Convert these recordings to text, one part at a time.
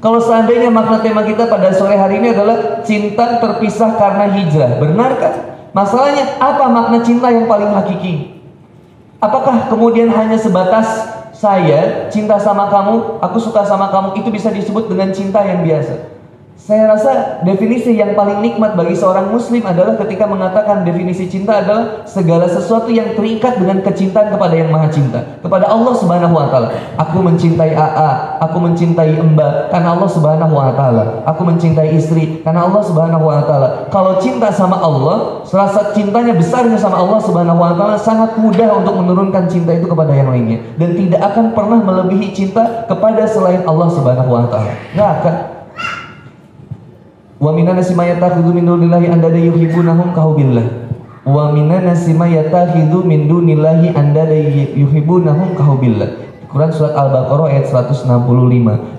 Kalau seandainya makna tema kita pada sore hari ini adalah cinta terpisah karena hijrah, benarkah? Masalahnya apa makna cinta yang paling hakiki? Apakah kemudian hanya sebatas saya cinta sama kamu, aku suka sama kamu, itu bisa disebut dengan cinta yang biasa? Saya rasa definisi yang paling nikmat bagi seorang muslim adalah ketika mengatakan definisi cinta adalah segala sesuatu yang terikat dengan kecintaan kepada yang maha cinta. Kepada Allah subhanahu wa ta'ala. Aku mencintai AA, aku mencintai Mbak karena Allah subhanahu wa ta'ala. Aku mencintai istri karena Allah subhanahu wa ta'ala. Kalau cinta sama Allah, rasa cintanya besarnya sama Allah subhanahu wa ta'ala sangat mudah untuk menurunkan cinta itu kepada yang lainnya. Dan tidak akan pernah melebihi cinta kepada selain Allah subhanahu wa ta'ala. Akan. Wa minan nasi ma yattakhidhu min dunillahi andada yuhibbunahum kahubillah. Wa minan nasi ma yattakhidhu min dunillahi andada yuhibbunahum kahubillah. Quran surat Al-Baqarah ayat 165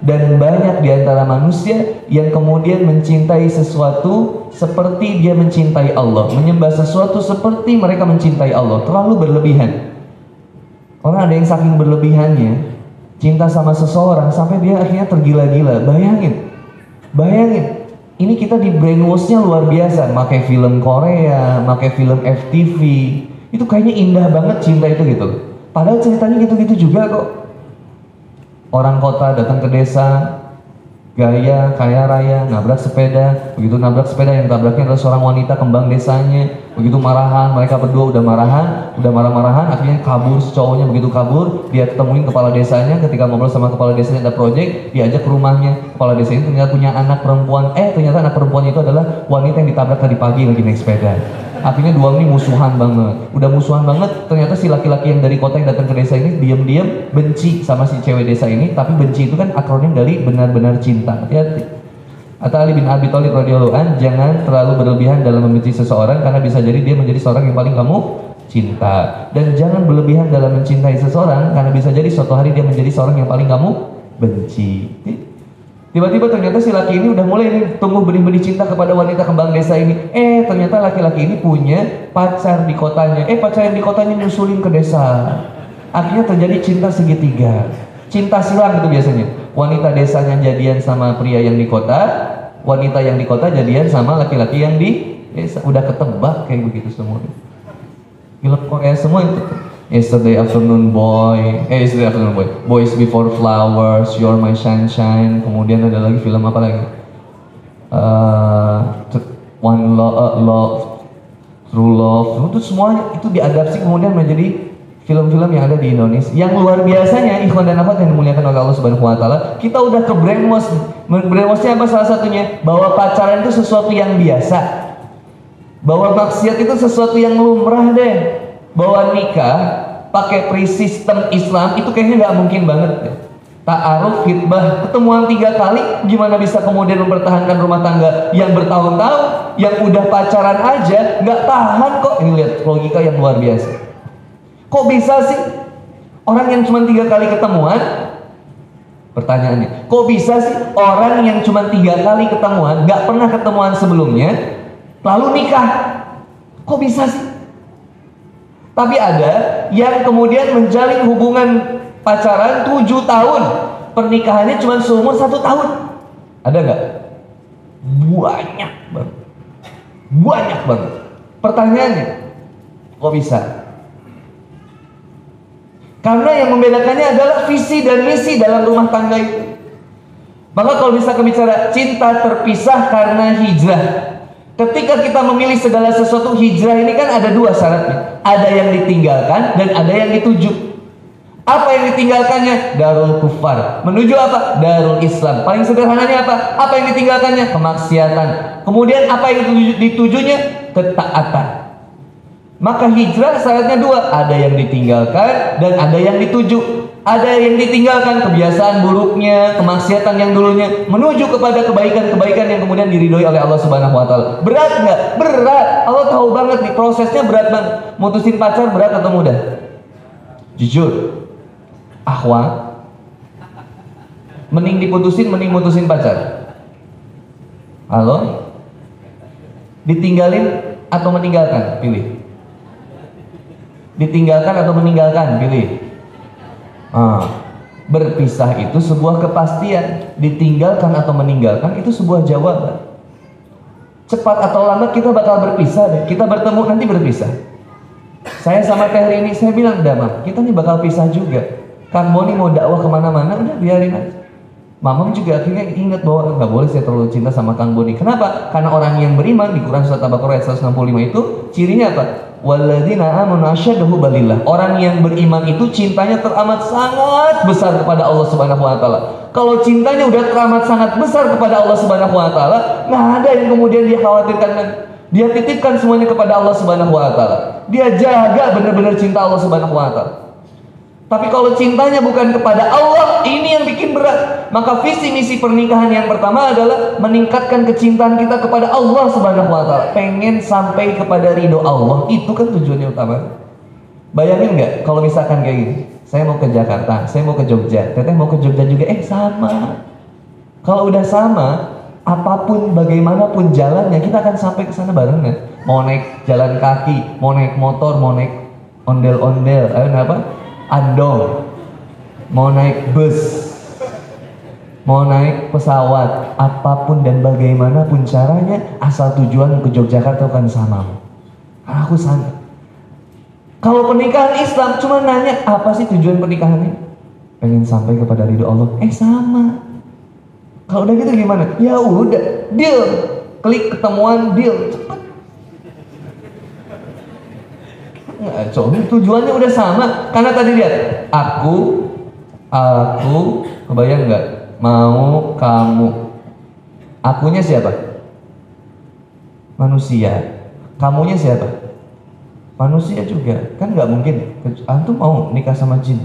dan banyak di antara manusia yang kemudian mencintai sesuatu seperti dia mencintai Allah, menyembah sesuatu seperti mereka mencintai Allah, terlalu berlebihan. Orang ada yang saking berlebihannya cinta sama seseorang sampai dia akhirnya tergila-gila. Bayangin. Bayangin ini kita di brainwashnya luar biasa. Pakai film Korea pakai film FTV itu kayaknya indah banget cinta itu gitu. Padahal ceritanya gitu-gitu juga kok. Orang kota datang ke desa gaya kaya raya nabrak sepeda. Begitu nabrak sepeda yang tabraknya adalah seorang wanita kembang desanya. Begitu marahan mereka berdua udah marahan udah marah-marahan akhirnya kabur cowoknya begitu kabur dia ketemuin kepala desanya. Ketika ngobrol sama kepala desanya ada project diajak ke rumahnya. Kepala desa ternyata punya anak perempuan. Eh ternyata anak perempuan itu adalah wanita yang ditabrak tadi pagi lagi naik sepeda akhirnya dua ini musuhan banget. Udah musuhan banget ternyata si laki-laki yang dari kota yang datang ke desa ini diam-diam benci sama si cewek desa ini tapi benci itu kan akronim dari benar-benar cinta. Hati-hati. Atau Ali bin Abi Thalib radhiyallahu an jangan terlalu berlebihan dalam membenci seseorang karena bisa jadi dia menjadi seorang yang paling kamu cinta. Dan jangan berlebihan dalam mencintai seseorang karena bisa jadi suatu hari dia menjadi seorang yang paling kamu benci. Tiba-tiba ternyata si laki ini udah mulai nih tumbuh benih-benih cinta kepada wanita kembang desa ini. Eh ternyata laki-laki ini punya pacar di kotanya. Eh pacar yang di kotanya nyusulin ke desa. Akhirnya terjadi cinta segitiga. Cinta silang itu biasanya. Wanita desanya jadian sama pria yang di kota, wanita yang di kota jadian sama laki-laki yang di desa. Udah ketebak kayak begitu semua. Film Korea semua itu. Yesterday Afternoon Boy, eh Yesterday Afternoon Boy, Boys Before Flowers, You're My Sunshine, kemudian ada lagi film apa lagi? Uh, One Love, uh, Love, True Love, itu semuanya itu diadaptasi kemudian menjadi film-film yang ada di Indonesia. Yang luar biasanya, ikhwan dan akhwat yang dimuliakan oleh Allah Subhanahu Wa Taala, kita udah ke brainwash. Brainwashnya apa salah satunya? Bahwa pacaran itu sesuatu yang biasa. Bahwa maksiat itu sesuatu yang lumrah deh. Bahwa nikah pakai pre-sistem Islam itu kayaknya nggak mungkin banget deh. Ta'aruf, hitbah, ketemuan tiga kali, gimana bisa kemudian mempertahankan rumah tangga yang bertahun-tahun, yang udah pacaran aja, nggak tahan kok. Ini lihat logika yang luar biasa. Kok bisa sih orang yang cuma tiga kali ketemuan? Pertanyaannya, kok bisa sih orang yang cuma tiga kali ketemuan, nggak pernah ketemuan sebelumnya, lalu nikah? Kok bisa sih? Tapi ada yang kemudian menjalin hubungan pacaran tujuh tahun, pernikahannya cuma seumur satu tahun. Ada nggak? Banyak banget. Banyak banget. Pertanyaannya, kok bisa? Karena yang membedakannya adalah visi dan misi dalam rumah tangga itu. Maka kalau bisa bicara cinta terpisah karena hijrah. Ketika kita memilih segala sesuatu hijrah ini kan ada dua syaratnya. Ada yang ditinggalkan dan ada yang dituju. Apa yang ditinggalkannya? Darul kufar. Menuju apa? Darul Islam. Paling sederhananya apa? Apa yang ditinggalkannya? Kemaksiatan. Kemudian apa yang ditujunya? Ketaatan. Maka hijrah syaratnya dua, ada yang ditinggalkan dan ada yang dituju. Ada yang ditinggalkan kebiasaan buruknya, kemaksiatan yang dulunya menuju kepada kebaikan-kebaikan yang kemudian diridhoi oleh Allah Subhanahu wa taala. Berat nggak? Berat. Allah tahu banget nih prosesnya berat banget. Mutusin pacar berat atau mudah? Jujur. Ahwa. Mending diputusin, mending mutusin pacar. Halo? Ditinggalin atau meninggalkan? Pilih ditinggalkan atau meninggalkan pilih ah. Berpisah itu sebuah kepastian, ditinggalkan atau meninggalkan itu sebuah jawaban. Cepat atau lambat kita bakal berpisah deh. Kita bertemu nanti berpisah. Saya sama Teh ini saya bilang, "Dama, kita nih bakal pisah juga." Kang Boni mau dakwah ke mana-mana, udah biarin aja. Mamam juga akhirnya ingat bahwa nggak boleh saya terlalu cinta sama Kang Boni. Kenapa? Karena orang yang beriman di Quran surat Al-Baqarah ayat 165 itu cirinya apa? Walladzina amanu asyaddahu balillah. Orang yang beriman itu cintanya teramat sangat besar kepada Allah Subhanahu wa taala. Kalau cintanya udah teramat sangat besar kepada Allah Subhanahu wa taala, nggak ada yang kemudian dia khawatirkan dia titipkan semuanya kepada Allah Subhanahu wa taala. Dia jaga benar-benar cinta Allah Subhanahu wa taala. Tapi kalau cintanya bukan kepada Allah, ini yang bikin berat. Maka visi misi pernikahan yang pertama adalah meningkatkan kecintaan kita kepada Allah Subhanahu wa taala. Pengen sampai kepada ridho Allah, itu kan tujuannya utama. Bayangin nggak kalau misalkan kayak gini, saya mau ke Jakarta, saya mau ke Jogja, teteh mau ke Jogja juga, eh sama. Kalau udah sama, apa pun bagaimanapun jalannya, kita akan sampai ke sana barengan. Mau naik jalan kaki, mau naik motor, mau naik ondel-ondel, eh apa? Andong, mau naik bus, mau naik pesawat, apa pun dan bagaimanapun caranya, asal tujuan ke Yogyakarta kan sama. Aku sana. Kalau pernikahan Islam cuma nanya apa sih tujuan pernikahannya? Pengen sampai kepada ridho Allah. Eh sama. Kalau udah gitu gimana? Ya udah, deal. Klik ketemuan, deal. Cepet. Ngaco tujuannya udah sama. Karena tadi lihat aku aku kebayang nggak? Mau kamu. Akunya siapa? Manusia. Kamunya siapa? Manusia juga. Kan nggak mungkin. Antum mau nikah sama jin?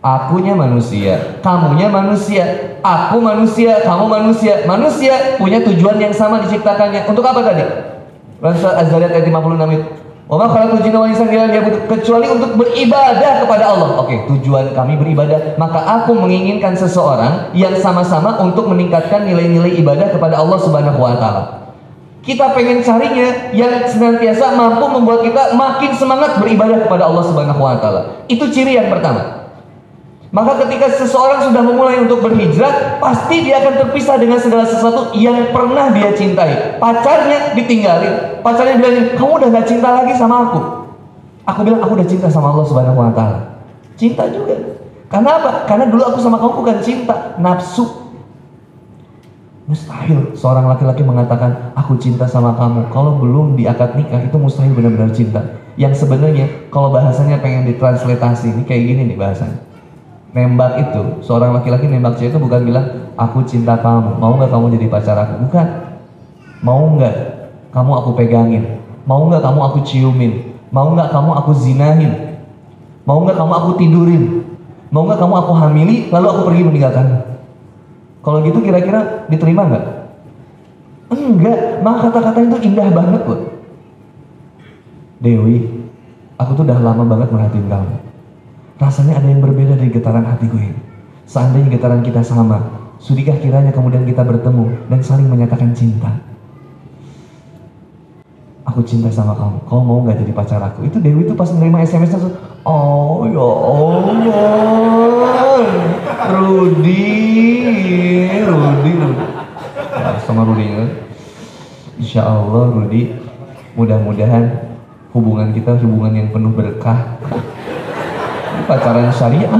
Akunya manusia. Kamunya manusia. Aku manusia. Kamu manusia. Manusia punya tujuan yang sama diciptakannya. Untuk apa tadi Surat Az-Zariyat ayat 56 itu. Wa ma khalaqul jinna wal insa kecuali untuk beribadah kepada Allah. Oke, tujuan kami beribadah, maka aku menginginkan seseorang yang sama-sama untuk meningkatkan nilai-nilai ibadah kepada Allah Subhanahu wa taala. Kita pengen carinya yang senantiasa mampu membuat kita makin semangat beribadah kepada Allah Subhanahu wa taala. Itu ciri yang pertama. Maka ketika seseorang sudah memulai untuk berhijrah, pasti dia akan terpisah dengan segala sesuatu yang pernah dia cintai. Pacarnya ditinggalin. Pacarnya bilang, kamu udah gak cinta lagi sama aku. Aku bilang, aku udah cinta sama Allah Subhanahu Wa Taala. Cinta juga. Karena apa? Karena dulu aku sama kamu bukan cinta, nafsu. Mustahil seorang laki-laki mengatakan aku cinta sama kamu kalau belum di akad nikah itu mustahil benar-benar cinta. Yang sebenarnya kalau bahasanya pengen ditranslitasi ini kayak gini nih bahasanya nembak itu seorang laki-laki nembak cewek itu bukan bilang aku cinta kamu mau nggak kamu jadi pacar aku? Bukan. Mau nggak kamu aku pegangin? Mau nggak kamu aku ciumin? Mau nggak kamu aku zinahin? Mau nggak kamu aku tidurin? Mau nggak kamu aku hamili lalu aku pergi meninggalkan? Kalau gitu kira-kira diterima nggak? Enggak. Maka kata-kata itu indah banget loh Dewi aku tuh udah lama banget merhatiin kamu Rasanya ada yang berbeda dari getaran hatiku ini. Seandainya getaran kita sama, sudikah kiranya kemudian kita bertemu dan saling menyatakan cinta? Aku cinta sama kamu, kau mau gak jadi pacar aku? Itu Dewi itu pas menerima SMS langsung, oh ya Allah, Rudi, Rudi. Nah, sama Rudi, Insya Allah Rudi, mudah-mudahan hubungan kita hubungan yang penuh berkah pacaran syariah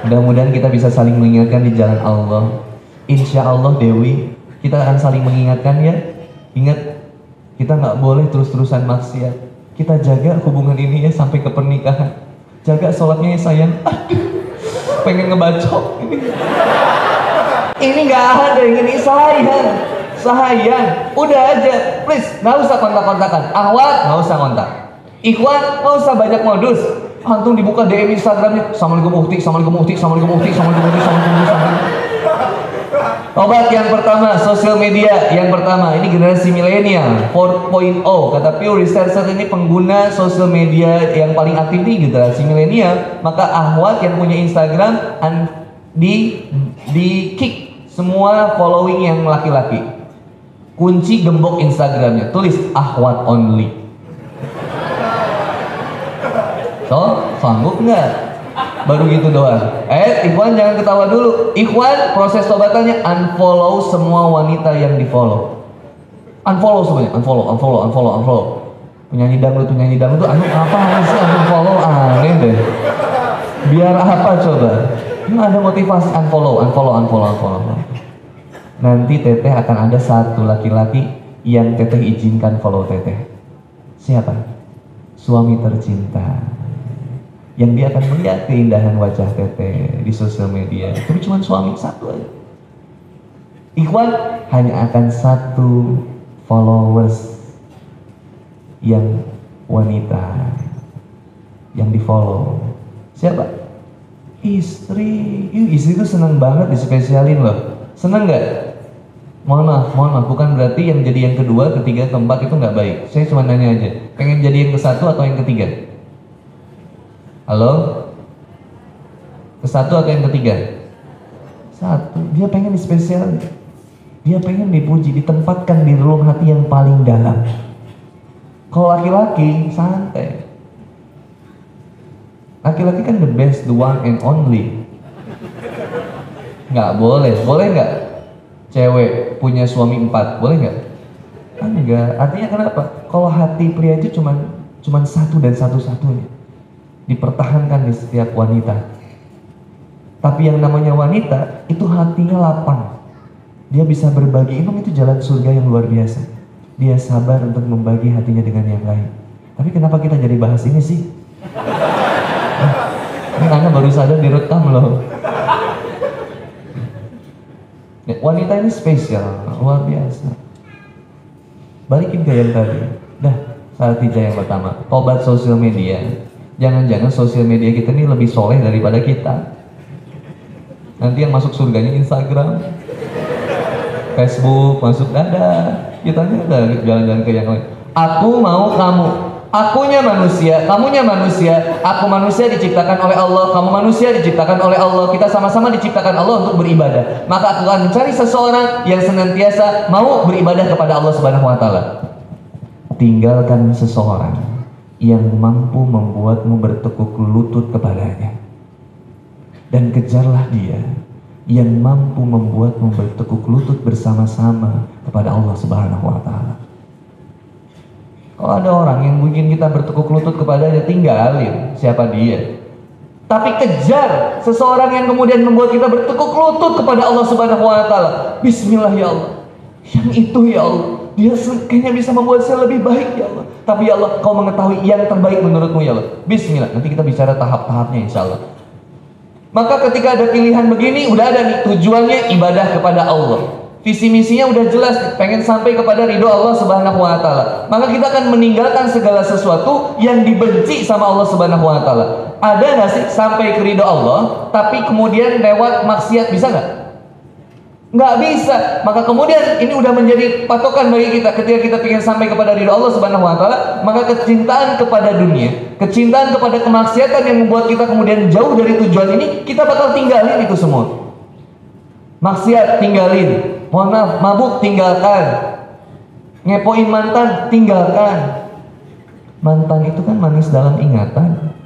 Mudah-mudahan kita bisa saling mengingatkan di jalan Allah. Insya Allah Dewi, kita akan saling mengingatkan ya. Ingat, kita nggak boleh terus-terusan maksiat. Kita jaga hubungan ini ya sampai ke pernikahan. Jaga sholatnya ya sayang. Aduh, pengen ngebacok ini. Ini nggak ada yang ini sayang. Sayang, udah aja, please, nggak usah kontak-kontakan. Ahwat, nggak usah kontak. Ikhwan, nggak usah banyak modus. Antum dibuka DM Instagramnya, Assalamualaikum Mufti, Assalamualaikum Mufti, Assalamualaikum Mufti, Assalamualaikum Mufti, Assalamualaikum Mufti, Assalamualaikum Obat yang pertama, sosial media yang pertama, ini generasi milenial 4.0 kata Pew Research ini pengguna sosial media yang paling aktif di generasi milenial. Maka Ahwat yang punya Instagram di di kick semua following yang laki-laki. Kunci gembok Instagramnya, tulis Ahwat only toh sanggup nggak? Baru gitu doang. Eh Ikhwan jangan ketawa dulu. Ikhwan proses tobatannya unfollow semua wanita yang di follow unfollow semuanya. Unfollow unfollow unfollow unfollow. Penyanyi dangdut penyanyi dangdut anu apa sih unfollow? Aneh deh. Biar apa coba? Ini ada motivasi? Unfollow unfollow unfollow unfollow. Nanti teteh akan ada satu laki-laki yang teteh izinkan follow teteh. Siapa? Suami tercinta yang dia akan melihat keindahan wajah teteh di sosial media. Tapi cuma suami satu aja. Ikhwan hanya akan satu followers yang wanita yang di follow siapa? Istri. Ih, istri itu senang banget dispesialin loh. Senang nggak? Mohon maaf mohon maaf. Bukan berarti yang jadi yang kedua ketiga keempat itu nggak baik. Saya cuma nanya aja. Pengen jadi yang ke satu atau yang ketiga halo ke satu atau yang ketiga satu dia pengen dispesial dia pengen dipuji ditempatkan di relung hati yang paling dalam kalau laki-laki santai. Laki-laki kan the best, the one and only. Nggak boleh, boleh nggak? Cewek punya suami empat, boleh nggak? Enggak. Artinya kenapa? Kalau hati pria itu cuman cuman satu dan satu-satunya. Dipertahankan di setiap wanita. Tapi yang namanya wanita itu hatinya lapang. Dia bisa berbagi ilmu itu jalan surga yang luar biasa dia sabar untuk membagi hatinya dengan yang lain. Tapi kenapa kita jadi bahas ini sih? ini Anda baru sadar direkam loh. Ya, wanita ini spesial, luar biasa. Balikin ke yang tadi. Dah, saat tiga yang pertama. Obat sosial media. Jangan-jangan sosial media kita ini lebih soleh daripada kita. Nanti yang masuk surganya Instagram, Facebook, masuk dada kita udah jalan-jalan ke yang lain aku mau kamu Akunya manusia, kamunya manusia, aku manusia diciptakan oleh Allah, kamu manusia diciptakan oleh Allah, kita sama-sama diciptakan Allah untuk beribadah. Maka aku akan mencari seseorang yang senantiasa mau beribadah kepada Allah Subhanahu wa taala. Tinggalkan seseorang yang mampu membuatmu bertekuk lutut kepadanya. Dan kejarlah dia yang mampu membuatmu bertekuk lutut bersama-sama kepada Allah Subhanahu wa taala. Kalau ada orang yang bikin kita bertekuk lutut kepadanya, tinggalin siapa dia. Tapi kejar seseorang yang kemudian membuat kita bertekuk lutut kepada Allah Subhanahu wa taala. Bismillah ya Allah. Yang itu ya Allah. Dia kayaknya bisa membuat saya lebih baik ya Allah. Tapi ya Allah, kau mengetahui yang terbaik menurutmu ya Allah. Bismillah. Nanti kita bicara tahap-tahapnya insya Allah. Maka ketika ada pilihan begini, udah ada nih tujuannya ibadah kepada Allah. Visi misinya udah jelas, pengen sampai kepada ridho Allah Subhanahu wa taala. Maka kita akan meninggalkan segala sesuatu yang dibenci sama Allah Subhanahu wa taala. Ada nggak sih sampai ke ridho Allah, tapi kemudian lewat maksiat bisa nggak? Nggak bisa. Maka kemudian ini udah menjadi patokan bagi kita ketika kita ingin sampai kepada ridho Allah Subhanahu wa taala, maka kecintaan kepada dunia, kecintaan kepada kemaksiatan yang membuat kita kemudian jauh dari tujuan ini, kita bakal tinggalin itu semua. Maksiat tinggalin, mohon maaf, mabuk tinggalkan. Ngepoin mantan tinggalkan. Mantan itu kan manis dalam ingatan.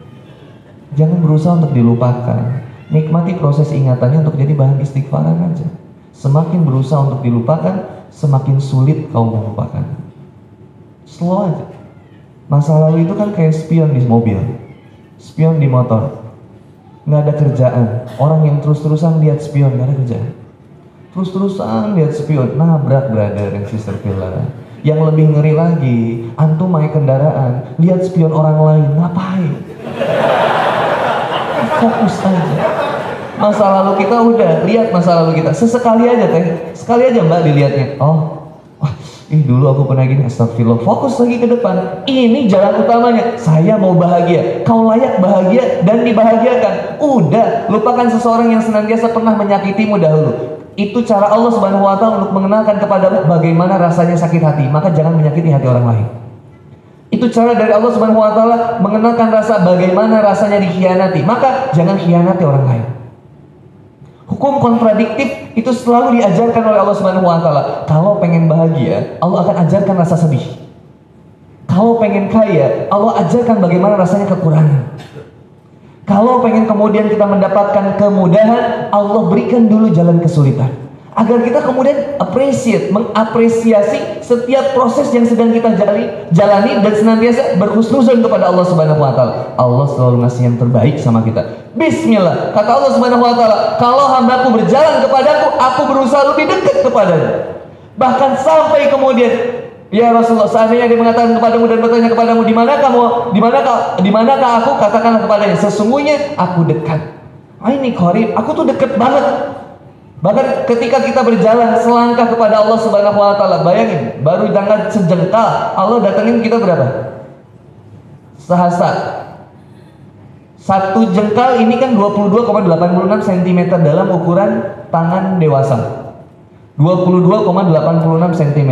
Jangan berusaha untuk dilupakan. Nikmati proses ingatannya untuk jadi bahan istighfaran aja. Semakin berusaha untuk dilupakan, semakin sulit kau melupakan. Slow aja. Masa lalu itu kan kayak spion di mobil, spion di motor. Nggak ada kerjaan. Orang yang terus-terusan lihat spion, nggak ada kerjaan. Terus-terusan lihat spion, nabrak brother dan sister killer. Yang lebih ngeri lagi, antum naik kendaraan, lihat spion orang lain, ngapain? Fokus aja masa lalu kita udah lihat masa lalu kita. Sesekali aja teh. Sekali aja mbak dilihatnya. Oh ih dulu aku pernah gini astagfirullah fokus lagi ke depan. Ini jalan utamanya. Saya mau bahagia. Kau layak bahagia dan dibahagiakan. Udah lupakan seseorang yang senantiasa pernah menyakitimu dahulu. Itu cara Allah Subhanahu wa taala untuk mengenalkan kepadamu bagaimana rasanya sakit hati. Maka jangan menyakiti hati orang lain. Itu cara dari Allah Subhanahu wa taala mengenalkan rasa bagaimana rasanya dikhianati. Maka jangan khianati orang lain Hukum kontradiktif itu selalu diajarkan oleh Allah Subhanahu wa taala. Kalau pengen bahagia, Allah akan ajarkan rasa sedih. Kalau pengen kaya, Allah ajarkan bagaimana rasanya kekurangan. Kalau pengen kemudian kita mendapatkan kemudahan, Allah berikan dulu jalan kesulitan agar kita kemudian appreciate, mengapresiasi setiap proses yang sedang kita jalani, jalani dan senantiasa berhusnuzon kepada Allah Subhanahu wa taala. Allah selalu ngasih yang terbaik sama kita. Bismillah. Kata Allah Subhanahu wa taala, "Kalau hambaku berjalan kepadaku, aku berusaha lebih dekat kepadanya." Bahkan sampai kemudian Ya Rasulullah, seandainya dia mengatakan kepadamu dan bertanya kepadamu di mana kamu, di manakah, di manakah aku, katakanlah kepadanya, sesungguhnya aku dekat. Ah, ini korib, aku tuh dekat banget Bahkan ketika kita berjalan selangkah kepada Allah Subhanahu wa taala, bayangin, baru jangan sejengkal, Allah datengin kita berapa? Sehasta. Satu jengkal ini kan 22,86 cm dalam ukuran tangan dewasa. 22,86 cm.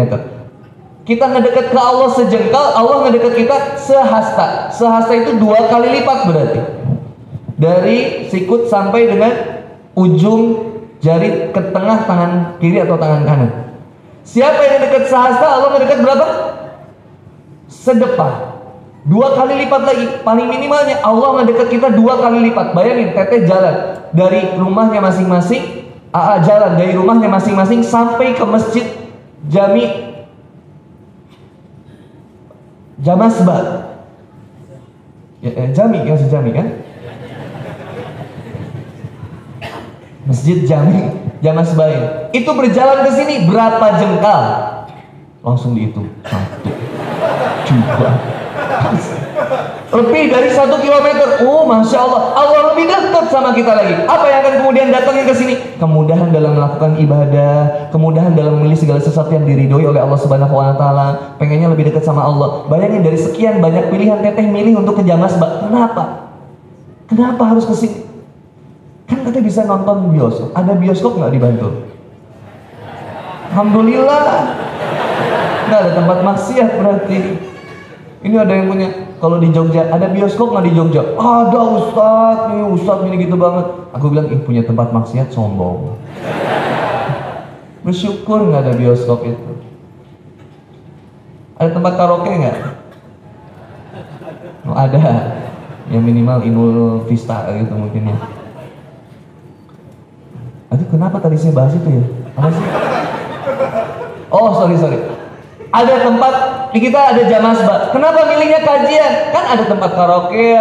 Kita ngedekat ke Allah sejengkal, Allah ngedekat kita sehasta. Sehasta itu dua kali lipat berarti. Dari sikut sampai dengan ujung jari ke tengah tangan kiri atau tangan kanan. Siapa yang dekat sehasta Allah dekat berapa? Sedepan. Dua kali lipat lagi. Paling minimalnya Allah dekat kita dua kali lipat. Bayangin teteh jalan dari rumahnya masing-masing. AA jalan dari rumahnya masing-masing sampai ke masjid Jami Jamasba. Ya, eh, Jami kan Jami kan? Masjid Jami Jangan sebaik itu berjalan ke sini berapa jengkal? Langsung dihitung. Satu. Dua. Lebih dari satu kilometer. Oh masya Allah. Allah lebih dekat sama kita lagi. Apa yang akan kemudian datangin ke sini? Kemudahan dalam melakukan ibadah. Kemudahan dalam memilih segala sesuatu yang diridhoi oleh Allah Subhanahu Wa Taala. Pengennya lebih dekat sama Allah. Bayangin dari sekian banyak pilihan teteh milih untuk ke Jamas kenapa? Kenapa harus ke sini Katanya bisa nonton bioskop. Ada bioskop nggak di Bantul? Alhamdulillah. Nggak ada tempat maksiat berarti. Ini ada yang punya. Kalau di Jogja ada bioskop nggak di Jogja? Ada Ustad, nih Ustad ini gitu banget. Aku bilang, ih punya tempat maksiat sombong. Bersyukur nggak ada bioskop itu. Ada tempat karaoke nggak? Oh, ada. Yang minimal Inul Vista gitu mungkin ya. Aduh kenapa tadi saya bahas itu ya? Apa sih? Oh sorry sorry. Ada tempat di kita ada jamasba. Kenapa milihnya kajian? Kan ada tempat karaoke,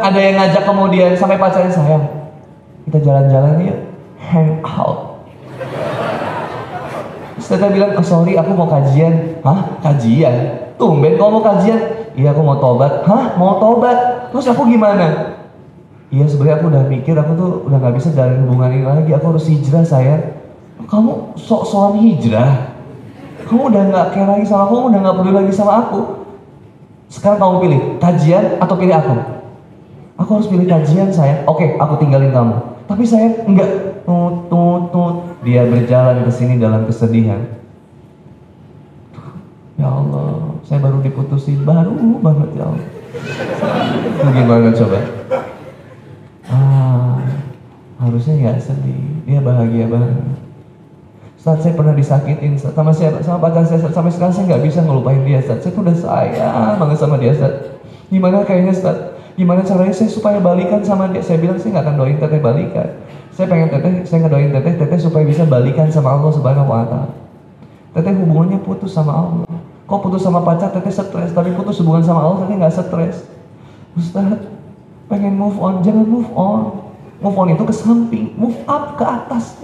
ada yang ngajak kemudian sampai pacarnya sayang. Kita jalan-jalan yuk, hang out. Terus bilang, oh sorry aku mau kajian. Hah? Kajian? Tumben kau mau kajian? Iya aku mau tobat. Hah? Mau tobat? Terus aku gimana? Iya sebenarnya aku udah mikir aku tuh udah nggak bisa jalan hubungan ini lagi. Aku harus hijrah saya. Kamu sok-sokan hijrah. Kamu udah nggak care lagi sama aku, udah nggak peduli lagi sama aku. Sekarang kamu pilih kajian atau pilih aku. Aku harus pilih kajian saya. Oke, aku tinggalin kamu. Tapi saya enggak. Tut, tut. Dia berjalan ke sini dalam kesedihan. Ya Allah, saya baru diputusin, baru banget ya Allah. Gimana coba? Harusnya nggak sedih. Dia bahagia banget. Saat saya pernah disakitin. Sama siapa? Sama pacar saya. Sampai sekarang saya nggak bisa ngelupain dia saat saya tuh udah sayang banget sama dia saat gimana kayaknya saat gimana caranya saya supaya balikan sama dia? Saya bilang saya nggak akan doain teteh balikan. Saya pengen teteh saya ngedoain teteh teteh supaya bisa balikan sama Allah subhanahu wa teteh hubungannya putus sama Allah. Kok putus sama pacar teteh stres tapi putus hubungan sama Allah teteh nggak stres? Ustaz pengen move on jangan move on Move on itu ke samping, move up ke atas.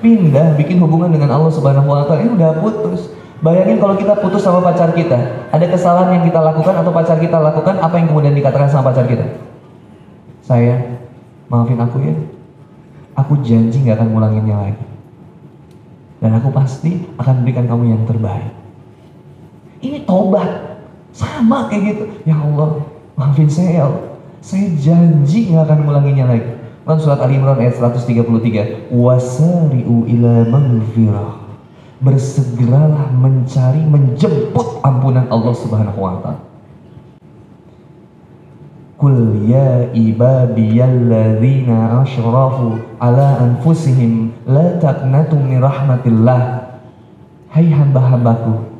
Pindah, bikin hubungan dengan Allah Subhanahu wa taala. Ini udah putus. Bayangin kalau kita putus sama pacar kita, ada kesalahan yang kita lakukan atau pacar kita lakukan, apa yang kemudian dikatakan sama pacar kita? Saya, maafin aku ya. Aku janji nggak akan ngulanginnya lagi. Dan aku pasti akan berikan kamu yang terbaik. Ini tobat. Sama kayak gitu. Ya Allah, maafin saya ya saya janji nggak akan mengulanginya lagi. Quran surat Ali Imran ayat 133 wasari'u ila maghfirah. Bersegeralah mencari menjemput ampunan Allah Subhanahu wa taala. Kul ya ibadiyalladzina asyrafu ala anfusihim la taqnatu min rahmatillah. Hai hamba-hambaku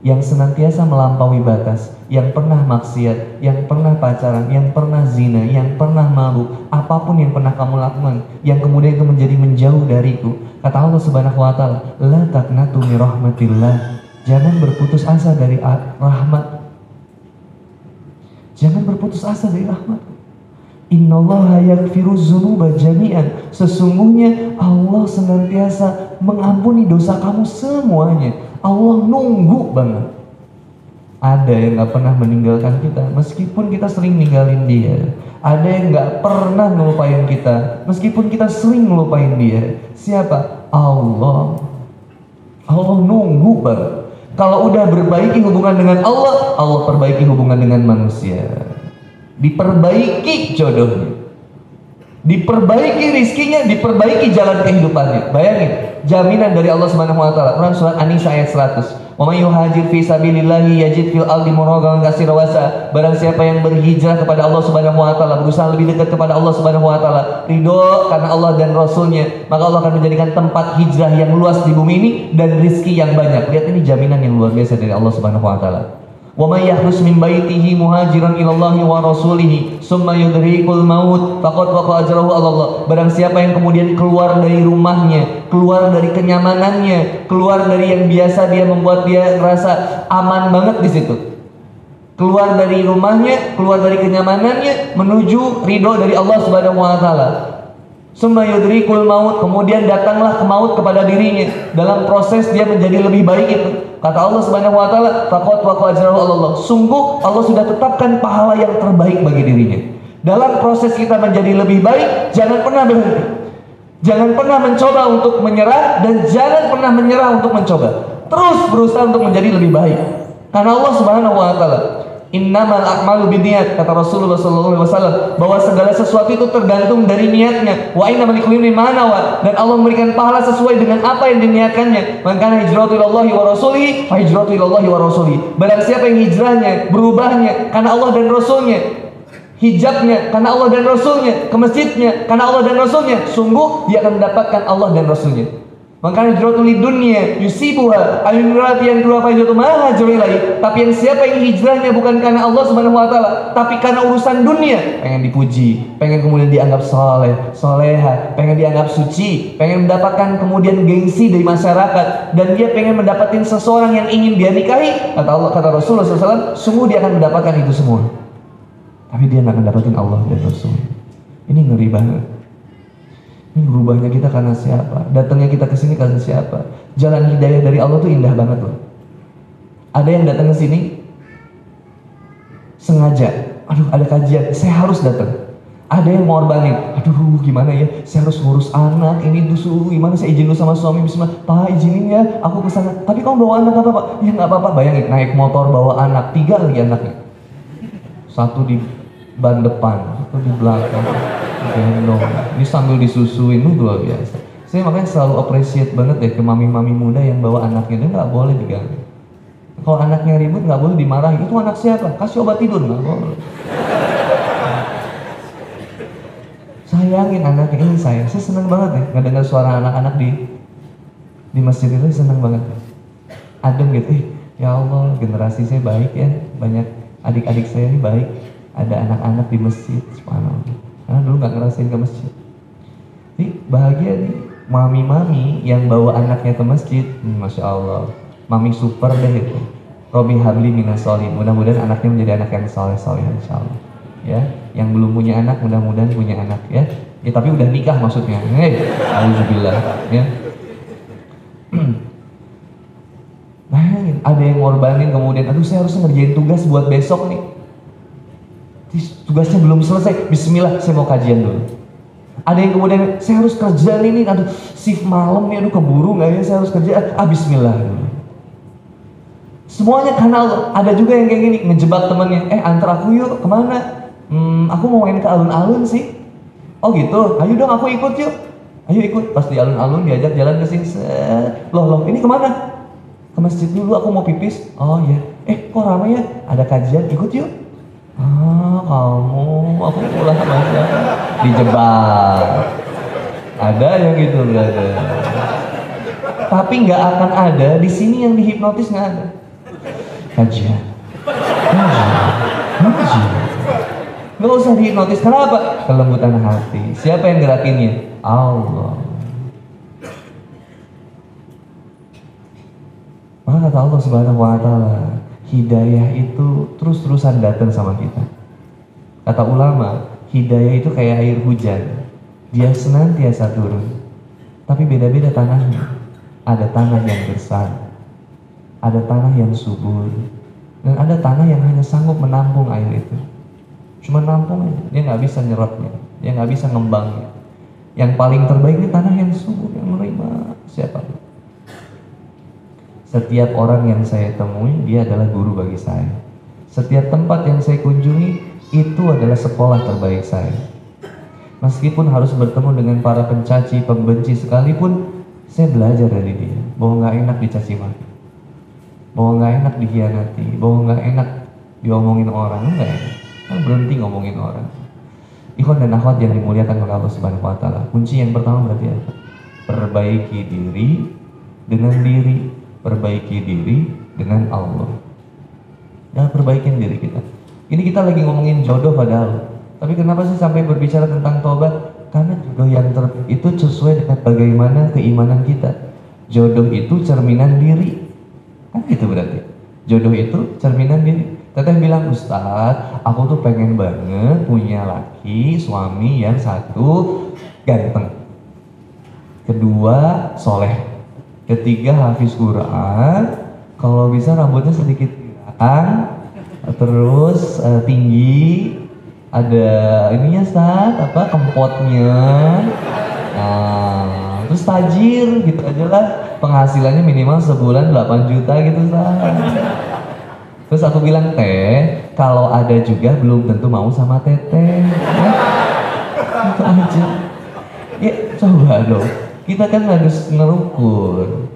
yang senantiasa melampaui batas, yang pernah maksiat, yang pernah pacaran, yang pernah zina, yang pernah malu, apa pun yang pernah kamu lakukan, yang kemudian itu menjadi menjauh dariku. Kata Allah Subhanahu wa taala, "La taqnatu min rahmatillah." Jangan berputus asa dari rahmat. Jangan berputus asa dari rahmat. Innallaha yaghfiru dzunuba jami'an. Sesungguhnya Allah senantiasa mengampuni dosa kamu semuanya. Allah nunggu banget. Ada yang nggak pernah meninggalkan kita, meskipun kita sering ninggalin dia. Ada yang nggak pernah ngelupain kita, meskipun kita sering ngelupain dia. Siapa? Allah. Allah nunggu banget. Kalau udah berbaiki hubungan dengan Allah, Allah perbaiki hubungan dengan manusia. Diperbaiki jodohnya. Diperbaiki rizkinya, diperbaiki jalan kehidupannya. Bayangin, jaminan dari Allah Subhanahu wa taala. Quran surat An-Nisa ayat 100. Wa may yuhajir fi sabilillahi yajid fil ardi muragaman katsiran wasa. Barang siapa yang berhijrah kepada Allah Subhanahu wa taala, berusaha lebih dekat kepada Allah Subhanahu wa taala, ridho karena Allah dan Rasulnya, maka Allah akan menjadikan tempat hijrah yang luas di bumi ini dan rizki yang banyak. Lihat ini jaminan yang luar biasa dari Allah Subhanahu wa taala. May yahrus min baitihi muhajiran ila Allah wa rasulih summa yudrikul maut faqad waqa ajrahu Allah. Barang siapa yang kemudian keluar dari rumahnya, keluar dari kenyamanannya, keluar dari yang biasa dia membuat dia merasa aman banget di situ. Keluar dari rumahnya, keluar dari kenyamanannya menuju ridho dari Allah Subhanahu wa taala. Summa yudrikul maut, kemudian datanglah ke maut kepada dirinya. Dalam proses dia menjadi lebih baik itu. Kata Allah Subhanahu wa taala, "Faqad Allah." Sungguh Allah sudah tetapkan pahala yang terbaik bagi dirinya. Dalam proses kita menjadi lebih baik, jangan pernah berhenti. Jangan pernah mencoba untuk menyerah dan jangan pernah menyerah untuk mencoba. Terus berusaha untuk menjadi lebih baik. Karena Allah Subhanahu wa taala Innamal a'malu binniyat kata Rasulullah sallallahu alaihi wasallam bahwa segala sesuatu itu tergantung dari niatnya. Wa inna likulli manawa dan Allah memberikan pahala sesuai dengan apa yang diniatkannya. Maka hijratu ilallahi wa rasulihi fa hijratu ilallahi wa. Barang siapa yang hijrahnya, berubahnya karena Allah dan Rasulnya, hijabnya karena Allah dan Rasulnya, ke masjidnya karena Allah dan Rasulnya, sungguh dia akan mendapatkan Allah dan Rasulnya. Maka hijratul dunia yusibuha al-imrati yang dua hijratu ma lagi. Tapi yang siapa yang hijrahnya bukan karena Allah Subhanahu wa taala, tapi karena urusan dunia, pengen dipuji, pengen kemudian dianggap soleh, soleha, pengen dianggap suci, pengen mendapatkan kemudian gengsi dari masyarakat dan dia pengen mendapatkan seseorang yang ingin dia nikahi, kata Allah kata Rasulullah SAW, sungguh dia akan mendapatkan itu semua. Tapi dia nggak akan dapatin Allah dan Rasul. Ini ngeri banget. Ini berubahnya kita karena siapa? Datangnya kita ke sini karena siapa? Jalan hidayah dari Allah tuh indah banget loh. Ada yang datang ke sini sengaja, aduh ada kajian, saya harus datang. Ada yang ngorbanin, aduh gimana ya, saya harus ngurus anak, ini dusu, gimana saya izin dulu sama suami, bismillah, pak izinin ya, aku ke sana. Tapi kamu bawa anak apa pak? Ya nggak apa-apa, bayangin naik motor bawa anak, tiga lagi anaknya. Satu di ban depan, satu di belakang gendong ini sambil disusuin itu luar biasa. Saya makanya selalu appreciate banget deh ke mami-mami muda yang bawa anaknya. Dia nggak boleh diganggu kalau anaknya ribut nggak boleh dimarahi itu anak siapa? Kasih obat tidur nggak boleh. Sayangin anaknya. Ini saya saya seneng banget nih ngedengar suara anak-anak di di masjid itu. Seneng banget adem gitu. Eh ya Allah generasi saya baik ya. Banyak adik-adik saya ini baik. Ada anak-anak di masjid. Subhanallah karena dulu nggak ngerasain ke masjid. Jadi bahagia nih mami-mami yang bawa anaknya ke masjid, hmm, masya Allah, mami super deh itu. Robi Habli Minasoli, mudah-mudahan anaknya menjadi anak yang soleh soleh insya Allah. Ya, yang belum punya anak mudah-mudahan punya anak ya. Ya tapi udah nikah maksudnya. Hei, alhamdulillah ya. Bayangin, ada yang ngorbanin kemudian, aduh saya harus ngerjain tugas buat besok nih tugasnya belum selesai, bismillah saya mau kajian dulu. Ada yang kemudian saya harus kerja nih, aduh shift malam nih, aduh keburu nggak ya saya harus kerja, ah bismillah. Semuanya karena. Ada juga yang kayak gini, ngejebak temannya, eh antar aku yuk, ke mana? Hmm, aku mau main ke alun-alun sih. Oh gitu, ayo dong aku ikut yuk. Ayo ikut, pas di alun-alun diajak jalan ke sini. Loh, loh, ini ke mana? Ke masjid dulu, aku mau pipis. Oh iya, eh kok ramai ya? Ada kajian, ikut yuk ah kamu aku pulang aja dijebak ada yang gitu berarti tapi nggak akan ada di sini yang dihipnotis nggak ada. Kajian, kajian. Nggak usah dihipnotis. Kenapa? Kelembutan hati. Siapa yang gerakinnya? Allah. Maka kata Allah Subhanahu wa taala, hidayah itu terus-terusan datang sama kita. Kata ulama, hidayah itu kayak air hujan. Dia senantiasa turun. Tapi beda-beda tanahnya. Ada tanah yang besar, ada tanah yang subur, dan ada tanah yang hanya sanggup menampung air itu. Cuma nampung aja, dia nggak bisa nyerapnya, dia nggak bisa ngembangnya. Yang paling terbaik ini tanah yang subur, yang menerima siapa? Setiap orang yang saya temui, dia adalah guru bagi saya. Setiap tempat yang saya kunjungi, itu adalah sekolah terbaik saya. Meskipun harus bertemu dengan para pencaci, pembenci sekalipun, saya belajar dari dia bahwa nggak enak dicaci maki, bahwa nggak enak dikhianati, bahwa nggak enak diomongin orang, nggak enak. Kan berhenti ngomongin orang. Ikhwan dan akhwat yang dimuliakan oleh Allah Subhanahu wa taala. Kunci yang pertama berarti apa? Perbaiki diri dengan diri, perbaiki diri dengan Allah. Ya, perbaikin diri kita. Ini kita lagi ngomongin jodoh padahal. Tapi kenapa sih sampai berbicara tentang tobat? Karena jodoh yang ter itu sesuai dengan bagaimana keimanan kita. Jodoh itu cerminan diri. Kan gitu berarti. Jodoh itu cerminan diri. Teteh bilang, Ustadz, aku tuh pengen banget punya laki, suami yang satu ganteng. Kedua, soleh. Ketiga, hafiz Quran. Kalau bisa rambutnya sedikit pirang. Terus uh, tinggi, ada ininya saat apa kempotnya. Nah terus tajir gitu aja lah. Penghasilannya minimal sebulan 8 juta gitu saat terus aku bilang teh kalau ada juga belum tentu mau sama teteh. Ya, itu aja. Ya coba dong kita kan harus ngerukur